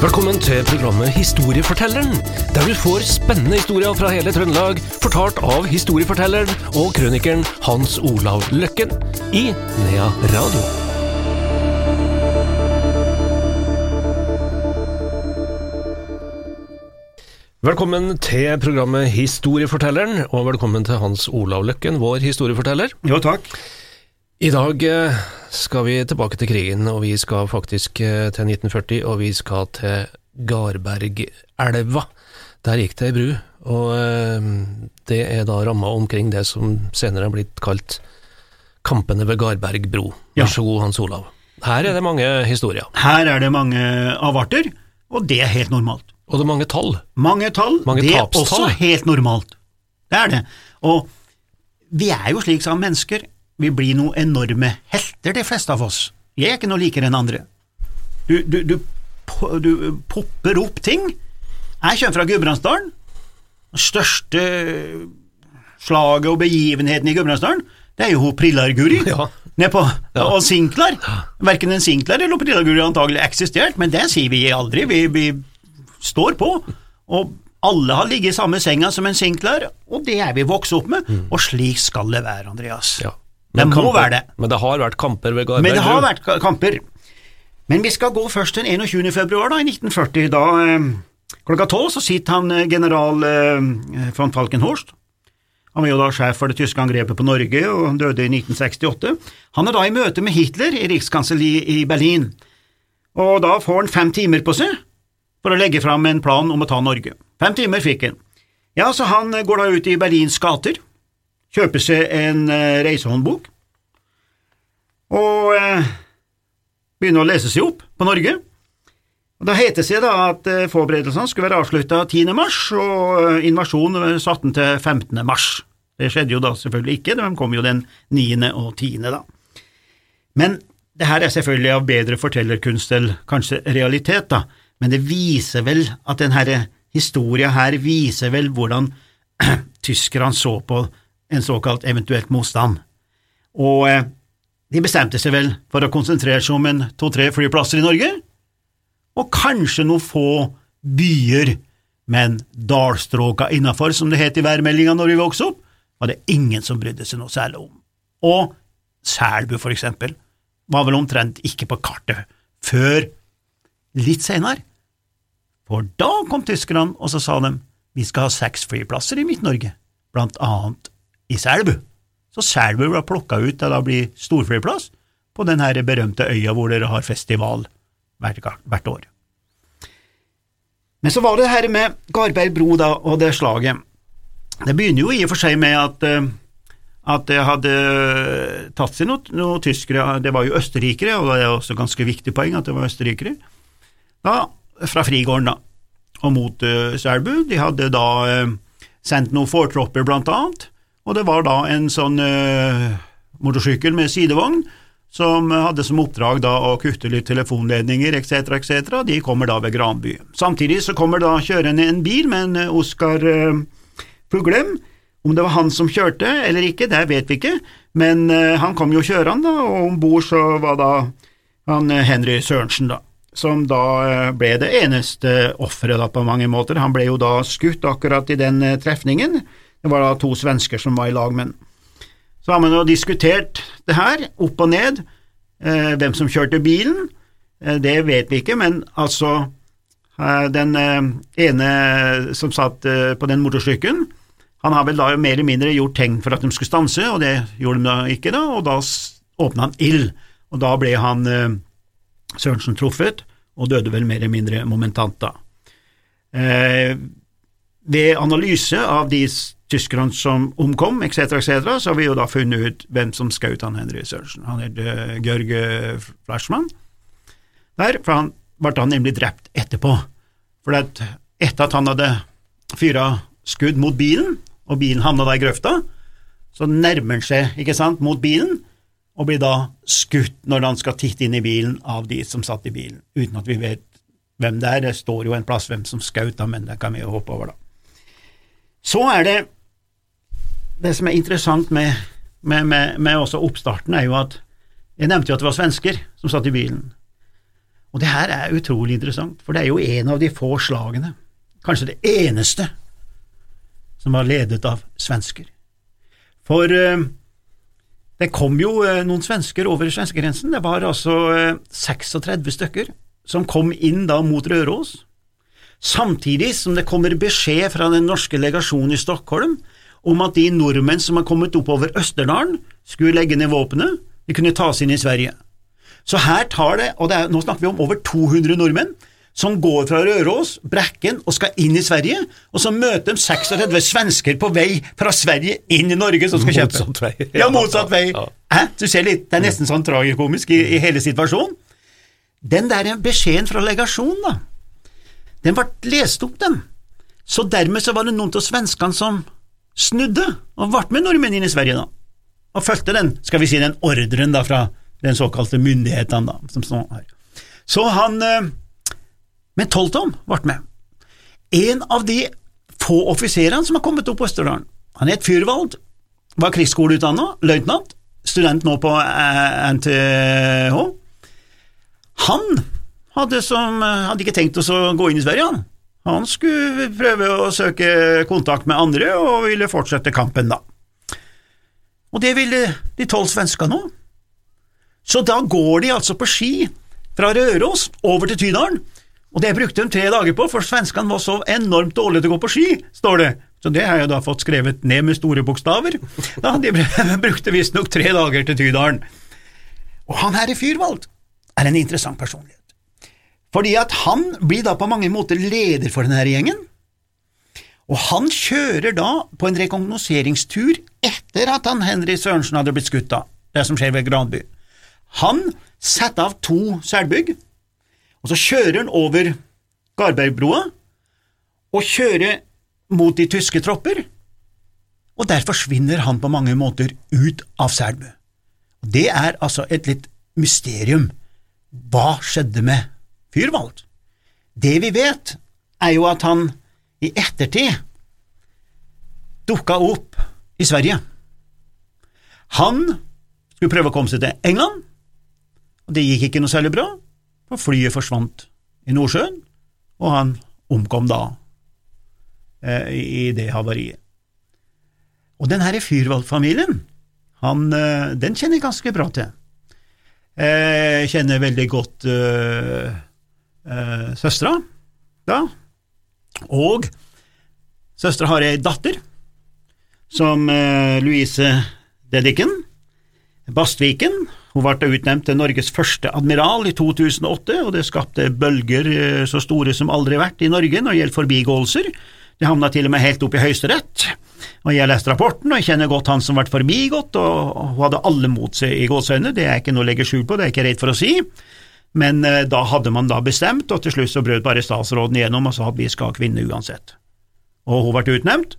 Velkommen til programmet Historiefortelleren, der du får spennende historier fra hele Trøndelag, fortalt av historiefortelleren og krønikeren Hans Olav Løkken i Nea Radio. Velkommen til programmet Historiefortelleren, og velkommen til Hans Olav Løkken, vår historieforteller. Jo, takk. I dag eh, skal vi tilbake til krigen, og vi skal faktisk eh, til 1940, og vi skal til Garbergelva. Der gikk det ei bru, og eh, det er da ramma omkring det som senere er blitt kalt Kampene ved Garberg bro. Vær så god, Hans Olav. Her er det mange historier, Her er det mange avarter, og det er helt normalt. og det er mange tall. Mange tall, Mange det er også helt normalt. Det er det. Og vi er jo slik som mennesker, vi blir noen enorme helter, de fleste av oss. Jeg er ikke noe likere enn andre. Du, du, du, du popper opp ting. Jeg kommer fra Gudbrandsdalen. Det største slaget og begivenheten i Gudbrandsdalen, det er jo Prillarguri. Ja. Nedpå. Ja. Og Sinklar. Verken en Sinklar eller Prillarguri antagelig eksistert, men det sier vi aldri. Vi, vi står på. Og alle har ligget i samme senga som en Sinklar, og det er vi vokst opp med, og slik skal det være, Andreas. Ja. Det må kamper- være det. Men det har vært kamper ved Garberg Men det har vært kamper. Men vi skal gå først til 21. februar da, i 1940. Da eh, klokka tolv så sitter han eh, general eh, von Falkenhorst. Han var jo da sjef for det tyske angrepet på Norge og han døde i 1968. Han er da i møte med Hitler i rikskanselliet i Berlin, og da får han fem timer på seg for å legge fram en plan om å ta Norge. Fem timer fikk han. Ja, så han går da ut i Berlins gater, kjøper seg en eh, reisehåndbok, og eh, begynner å lese seg opp på Norge. Og Da heter det seg at eh, forberedelsene skulle være avslutta 10. mars, og invasjonen satt den til 15. mars. Det skjedde jo da selvfølgelig ikke, de kom jo den 9. og 10. da. Men det her er selvfølgelig av bedre fortellerkunst eller kanskje realitet, da, men det viser vel at denne historia her viser vel hvordan tyskerne så på en såkalt eventuelt motstand. Og eh, de bestemte seg vel for å konsentrere seg om en to-tre flyplasser i Norge, og kanskje noen få byer, men dalstråka innafor, som det het i værmeldinga når vi vokste opp, var det ingen som brydde seg noe særlig om. Og Selbu, for eksempel, var vel omtrent ikke på kartet før litt senere. For da kom tyskerne, og så sa de vi skal ha seks flyplasser i Midt-Norge, blant annet i Selbu. Så Selbu ble plukka ut til å bli storflyplass på den her berømte øya hvor dere har festival hvert, år. Men så var det det her med Garberg bro da, og det slaget. Det begynner jo i og for seg med at, eh, at det hadde tatt seg noen noe tyskere, det var jo østerrikere, og det er også ganske viktig poeng at det var østerrikere, da, fra Frigården da, og mot uh, Selbu. De hadde da uh, sendt noen fortropper blant annet, og det var da en sånn uh, motorsykkel med sidevogn som hadde som oppdrag da å kutte litt telefonledninger etc., etc. De kommer da ved Granby. Samtidig så kommer da kjørende en bil med en eh, Oskar uh, Fuglem. Om det var han som kjørte eller ikke, det vet vi ikke, men uh, han kom jo kjørende, da, og om bord så var da han eh, Henry Sørensen, da, som da eh, ble det eneste offeret på mange måter. Han ble jo da skutt akkurat i den eh, trefningen. Det var da to svensker som var i lag med han. Så har man jo diskutert det her, opp og ned, eh, hvem som kjørte bilen, eh, det vet vi ikke, men altså eh, den eh, ene som satt eh, på den motorsykkelen, han har vel da mer eller mindre gjort tegn for at de skulle stanse, og det gjorde de da ikke, da, og da åpna han ild, og da ble han Sørensen truffet, og døde vel mer eller mindre momentant da. Eh, ved analyse av de tyskerne som omkom, etc., etc., så har vi jo da funnet ut hvem som skjøt han Henry Sørensen. Han het uh, Georg Flashman. Der, for han ble da nemlig drept etterpå. For at etter at han hadde fyra skudd mot bilen, og bilen havna i grøfta, så nærmer han seg, ikke sant, mot bilen, og blir da skutt når han skal titte inn i bilen av de som satt i bilen, uten at vi vet hvem det er. Det står jo en plass hvem som skjøt, men det kan vi jo hoppe over, da. Så er det det som er interessant med, med, med, med også oppstarten, er jo at jeg nevnte jo at det var svensker som satt i bilen. Og det her er utrolig interessant, for det er jo en av de få slagene, kanskje det eneste, som var ledet av svensker. For eh, det kom jo eh, noen svensker over svenskegrensen, det var altså eh, 36 stykker som kom inn da mot Røros, samtidig som det kommer beskjed fra den norske legasjonen i Stockholm om at de nordmenn som har kommet oppover Østerdalen, skulle legge ned våpenet, de kunne tas inn i Sverige. Så her tar det, og det er, nå snakker vi om over 200 nordmenn, som går fra Røros, Brekken og skal inn i Sverige, og så møter de 36 svensker på vei fra Sverige inn i Norge som skal kjøpe. Motsatt vei. Ja, motsatt vei. Ja. Hæ? Du ser litt, Det er nesten sånn tragikomisk i, i hele situasjonen. Den der beskjeden fra legasjonen, da, den ble lest opp, den. Så dermed så var det noen av svenskene som snudde, og ble med nordmenn inn i Sverige, da. Og fulgte den, skal vi si, den ordren da fra den såkalte myndighetene, da, som står her. Så han eh, Men Tolton ble med. En av de få offiserene som har kommet opp på Østerdalen. Han het Fyrvald, var krigsskoleutdanna, løytnant, student nå på eh, NTH. Han hadde, som, hadde ikke tenkt oss å gå inn i Sverige, han. Han skulle prøve å søke kontakt med andre og ville fortsette kampen, da. Og det ville de tolv svenskene òg. Så da går de altså på ski fra Røros over til Tydalen, og det brukte de tre dager på, for svenskene var så enormt dårlige til å gå på ski, står det. Så det har jeg da fått skrevet ned med store bokstaver. Da, de brukte visstnok tre dager til Tydalen. Og han herre Fyrvald er en interessant personlighet. Fordi at han blir da på mange måter leder for denne gjengen, og han kjører da på en rekognoseringstur etter at han Henry Sørensen hadde blitt skutt, da, det som skjer ved Granby. Han setter av to selbygg, og så kjører han over Garbergbrua og kjører mot de tyske tropper, og der forsvinner han på mange måter ut av Selbu. Det er altså et litt mysterium. Hva skjedde med Fyrvald? Det vi vet, er jo at han i ettertid dukka opp i Sverige. Han skulle prøve å komme seg til England, og det gikk ikke noe særlig bra, for flyet forsvant i Nordsjøen, og han omkom da eh, i det havariet. Og den herre Fyrvold-familien, eh, den kjenner jeg ganske bra til. Jeg kjenner veldig godt uh, uh, søstera, da, og søstera har ei datter som eh, Louise Dedicken Bastviken. Hun ble utnevnt til Norges første admiral i 2008, og det skapte bølger uh, så store som aldri vært i Norge når det gjelder forbigåelser. Det havna til og med helt opp i Høyesterett. Og Jeg har lest rapporten, og jeg kjenner godt han som ble forbigått, og hun hadde alle mot seg i gåseøynene, det er ikke noe å legge skjul på, det er ikke redd for å si. Men eh, da hadde man da bestemt, og til slutt så brøt bare statsråden igjennom og sa at vi skal ha kvinne uansett. Og hun ble utnevnt.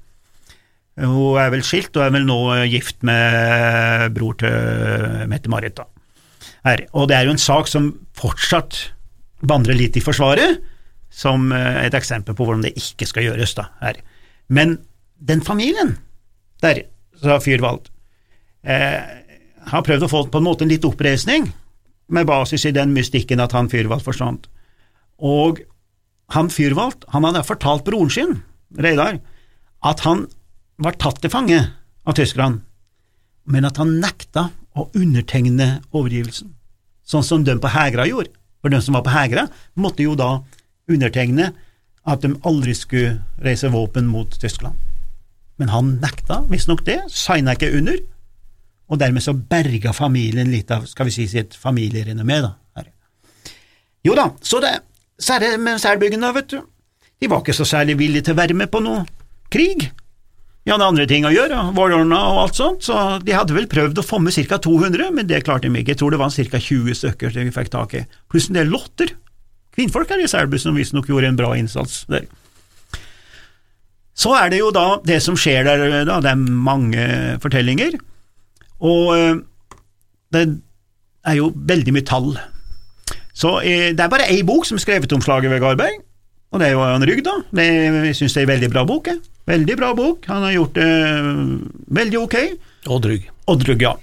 Hun er vel skilt og er vel nå gift med bror til Mette-Marit. Og det er jo en sak som fortsatt vandrer litt i Forsvaret, som eh, et eksempel på hvordan det ikke skal gjøres, da. Her. Men den familien der, sa Fyrvald, eh, har prøvd å få på en måte en litt oppreisning, med basis i den mystikken at han Fyrvald forsvant. Og han Fyrvald han hadde fortalt broren sin, Reidar, at han var tatt til fange av tyskerne, men at han nekta å undertegne overgivelsen, sånn som de på Hegra gjorde. For de som var på Hegra, måtte jo da undertegne at de aldri skulle reise våpen mot Tyskland. Men han nekta visstnok det, signa ikke under, og dermed så berga familien litt av skal vi si, sitt familierenommé. da. Her. Jo da, så, det, særlig med særbyggene, vet du. De var ikke så særlig villige til å være med på noe krig. De hadde andre ting å gjøre, Våronna og alt sånt, så de hadde vel prøvd å få med ca. 200, men det klarte de ikke. Jeg tror det var ca. 20 stykker vi fikk tak i, pluss en del lotter. Kvinnfolk her i Selbu som visstnok gjorde en bra innsats der. Så er det jo da det som skjer der, da, det er mange fortellinger, og eh, det er jo veldig mye tall. Så eh, det er bare ei bok som er skrevet om slaget ved Garberg, og det er jo Jan Rygg, da. Det, jeg syns det er en veldig bra bok. Jeg. Veldig bra bok, han har gjort det veldig ok. Odd Rygg, Odd Rygg, ja.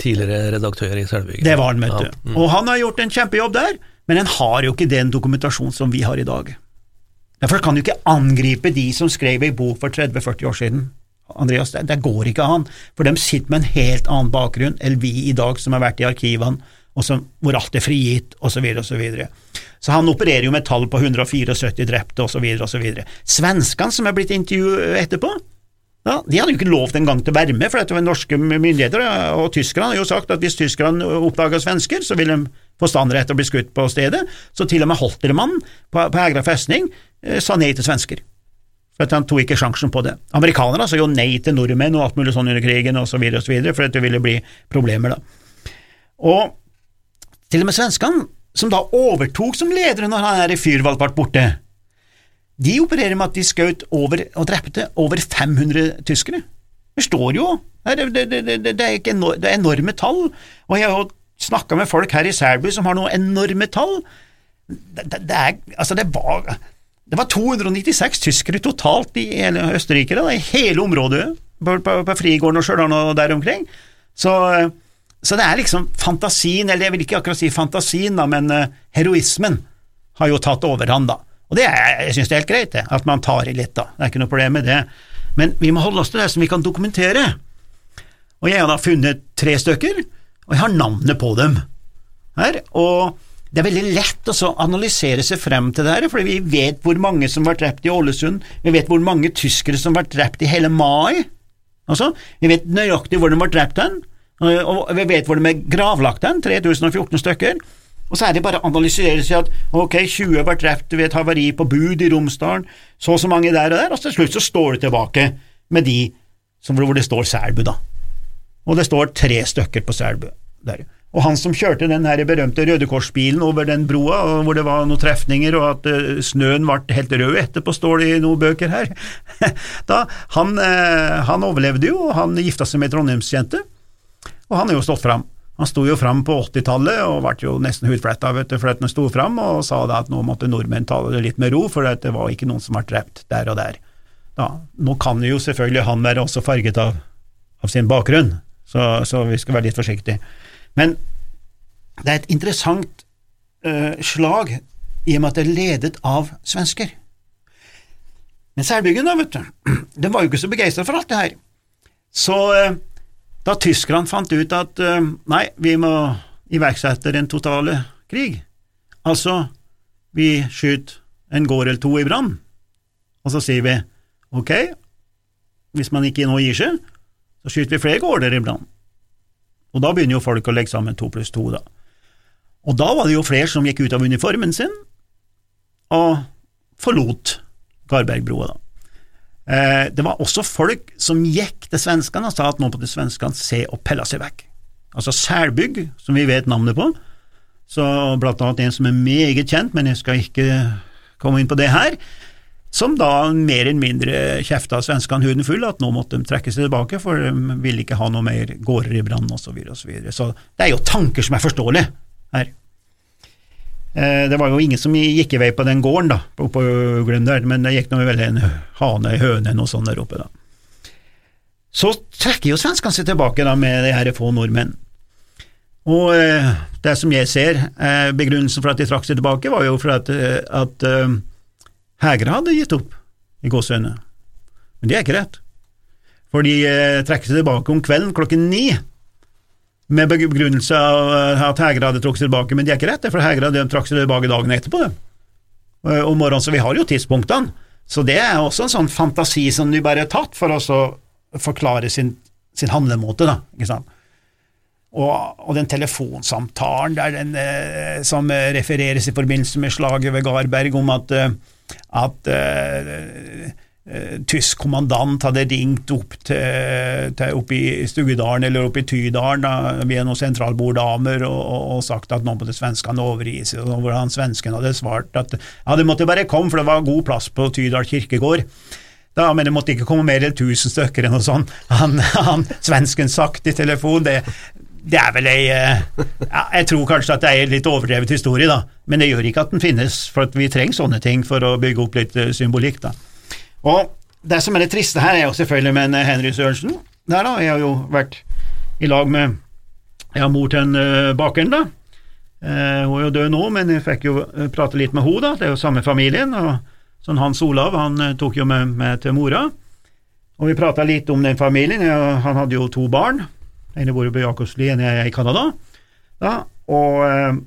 tidligere redaktør i Selvbygget. Det var han, vet du. Ja, mm. Og han har gjort en kjempejobb der. men han har jo ikke den dokumentasjonen som vi har i dag. Derfor kan du ikke angripe de som skrev ei bok for 30–40 år siden. Andreas, det, det, går ikke an, for de sitter med en helt annen bakgrunn enn vi i dag som har vært i arkivene, og som, hvor alt er frigitt, osv.. Så, videre, og så, så han opererer jo med tall på 174 drepte, osv., osv. Svenskene som er blitt intervjuet etterpå, ja, de hadde jo ikke lov engang til å være med, for dette var norske myndigheter, og tyskerne har jo sagt at hvis tyskerne oppdaga svensker, så ville de få standrett og bli skutt på stedet, så til og med Holtermann på, på Egra festning eh, sa nei til svensker. For Han tok ikke sjansen på det. Amerikanerne sa jo nei til nordmenn og alt mulig sånn under krigen osv., for det ville bli problemer da. Og til og med svenskene, som da overtok som ledere når han her Fyrvald ble borte, de opererer med at de skjøt over og drepte over 500 tyskere. Det står jo det, det, det, det er, enorme, er enorme tall, og jeg har snakka med folk her i Selbu som har noen enorme tall. Det, er, altså det var, det var 296 tyskere totalt i Østerrike, da, i hele området, på, på, på Frigården og Stjørdal og der omkring. Så, så, det er liksom fantasien, eller jeg vil ikke akkurat si fantasien, da, men uh, heroismen har jo tatt overhånd, da. Og det er, jeg synes det er helt greit, det, at man tar i litt, da. Det er ikke noe problem med det. Men vi må holde oss til det som vi kan dokumentere. Og jeg har da funnet tre stykker, og jeg har navnet på dem her. Og det er veldig lett å analysere seg frem til det her, for vi vet hvor mange som ble drept i Ålesund, vi vet hvor mange tyskere som ble drept i hele mai. Altså, vi vet nøyaktig hvor de ble drept hen, og vi vet hvor de er gravlagt hen, 3014 stykker. Og så er det bare å analysere seg at ok, 20 ble drept ved et havari på Bud i Romsdalen, så og så mange der og der, og til slutt så står du tilbake med de hvor det står Selbu, da. Og det står tre stykker på Selbu der. Og han som kjørte den her berømte Røde Kors-bilen over den broa, hvor det var noen trefninger og at uh, snøen ble helt rød etterpå, står det i noen bøker her, da, han, uh, han overlevde jo, og han gifta seg med ei trondheimsjente, og han har jo stått fram. Han sto jo fram på 80-tallet og ble jo nesten hudfletta for at han sto fram og sa da at nå måtte nordmenn ta det litt med ro, for det var ikke noen som ble drept der og der. Da, nå kan jo selvfølgelig han være også farget av, av sin bakgrunn, så, så, vi skal være litt forsiktige. Men det er et interessant uh, slag i og med at det er ledet av svensker. Men Selbyggen, da, vet du, den var jo ikke så begeistra for alt det her. Så uh, da tyskerne fant ut at uh, nei, vi må iverksette den totale krig, altså vi skyter en gård eller to i brann, og så sier vi ok, hvis man ikke nå gir seg, så skyter vi flere gårder i brann. Og da begynner jo folk å legge sammen to pluss to, da. Og da var det jo flere som gikk ut av uniformen sin og forlot Garbergbrua, da. Eh, det var også folk som gikk til svenskene og sa at nå måtte svenskene se og pelle seg vekk. Altså Selbygg, som vi vet navnet på, så blant annet en som er meget kjent, men jeg skal ikke komme inn på det her, som da mer eller mindre kjefta svenskene huden full at nå måtte de trekke seg tilbake, for de ville ikke ha noe mer gårder i brann osv. Så, videre, og så, videre. så det er jo tanker som er forståelige her. Eh, det var jo ingen som gikk i vei på den gården, da, oppe på Glem men det gikk nå vel en hane, en høne, noe sånt der oppe, da. Så trekker jo svenskene seg tilbake da med de her få nordmenn. Og eh, det som jeg ser, eh, begrunnelsen for at de trakk seg tilbake, var jo for at, at uh, hadde gitt opp i gåseøynene. Men det er ikke rett. For de uh, trekker seg tilbake om kvelden klokken ni med begrunnelse av eh, at Hægre hadde trukket seg tilbake, men det er ikke rett, for Hægre trakk seg tilbake dagen etterpå. Eh, om morgenen, så vi har jo tidspunktene. Så det er også en sånn fantasi som de bare har tatt for å forklare sin, sin handlemåte, da, ikke sant. Og, og, den telefonsamtalen den, eh, som refereres i forbindelse med slaget ved Garberg om at, at uh, tysk kommandant hadde ringt opp til, til opp i Stugedalen eller opp i Tydalen da, via noen sentralborddamer og, og, og, sagt at nå måtte svenskene overgi seg, og hvordan svensken hadde svart at ja, det måtte bare komme, for det var god plass på Tydal kirkegård. Da, men det måtte ikke komme mer enn 1000 stykker enn noe sånt. Han, han svensken sagt i telefon, det, det er vel ei eh, ja, Jeg tror kanskje at det er en litt overdrevet historie, da, men det gjør ikke at den finnes, for vi trenger sånne ting for å bygge opp litt eh, symbolikk. da. Og det som er det triste her, er jo selvfølgelig med Henry Sørensen. Der da, Jeg har jo vært i lag med ja, mor til en bakeren, da. Eh, hun er jo død nå, men jeg fikk jo eh, prate litt med henne, da. Det er jo samme familien. og sånn Hans Olav han eh, tok jo med meg til mora, og vi prata litt om den familien. Han hadde jo to barn. Ene bor på Jakobsli, jeg er i Canada. Da, og eh,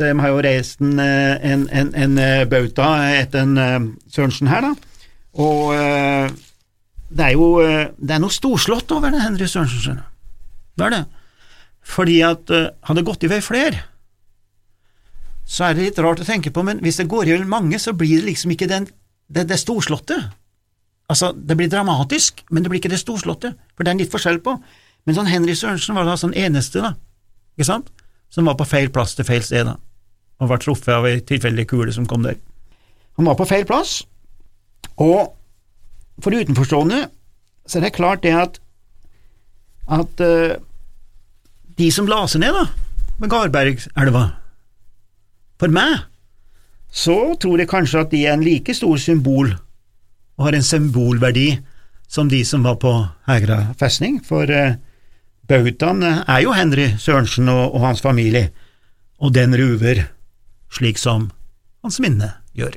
de har jo reist en, eh, en, en, en eh, bauta etter en Sørensen her, da. Og det er jo det er noe storslått over det Henry Sørensen. Det er det. Fordi at hadde gått i vei flere, så er det litt rart å tenke på, men hvis det går i vei mange, så blir det liksom ikke den, det, det storslåtte. Altså, det blir dramatisk, men det blir ikke det storslåtte, for det er en litt forskjell på. Men sånn Henry Sørensen var da sånn eneste, da, ikke sant, som var på feil plass til feil sted, da, og var truffet av ei tilfeldig kule som kom der. Han var på feil plass, og for utenforstående så er det klart det at at uh, de som la seg ned da, med Garbergelva, for meg, så tror jeg kanskje at de er en like stor symbol, og har en symbolverdi, som de som var på Hegra festning, for eh, bautaen er jo Henry Sørensen og, og hans familie, og den ruver slik som hans minne gjør.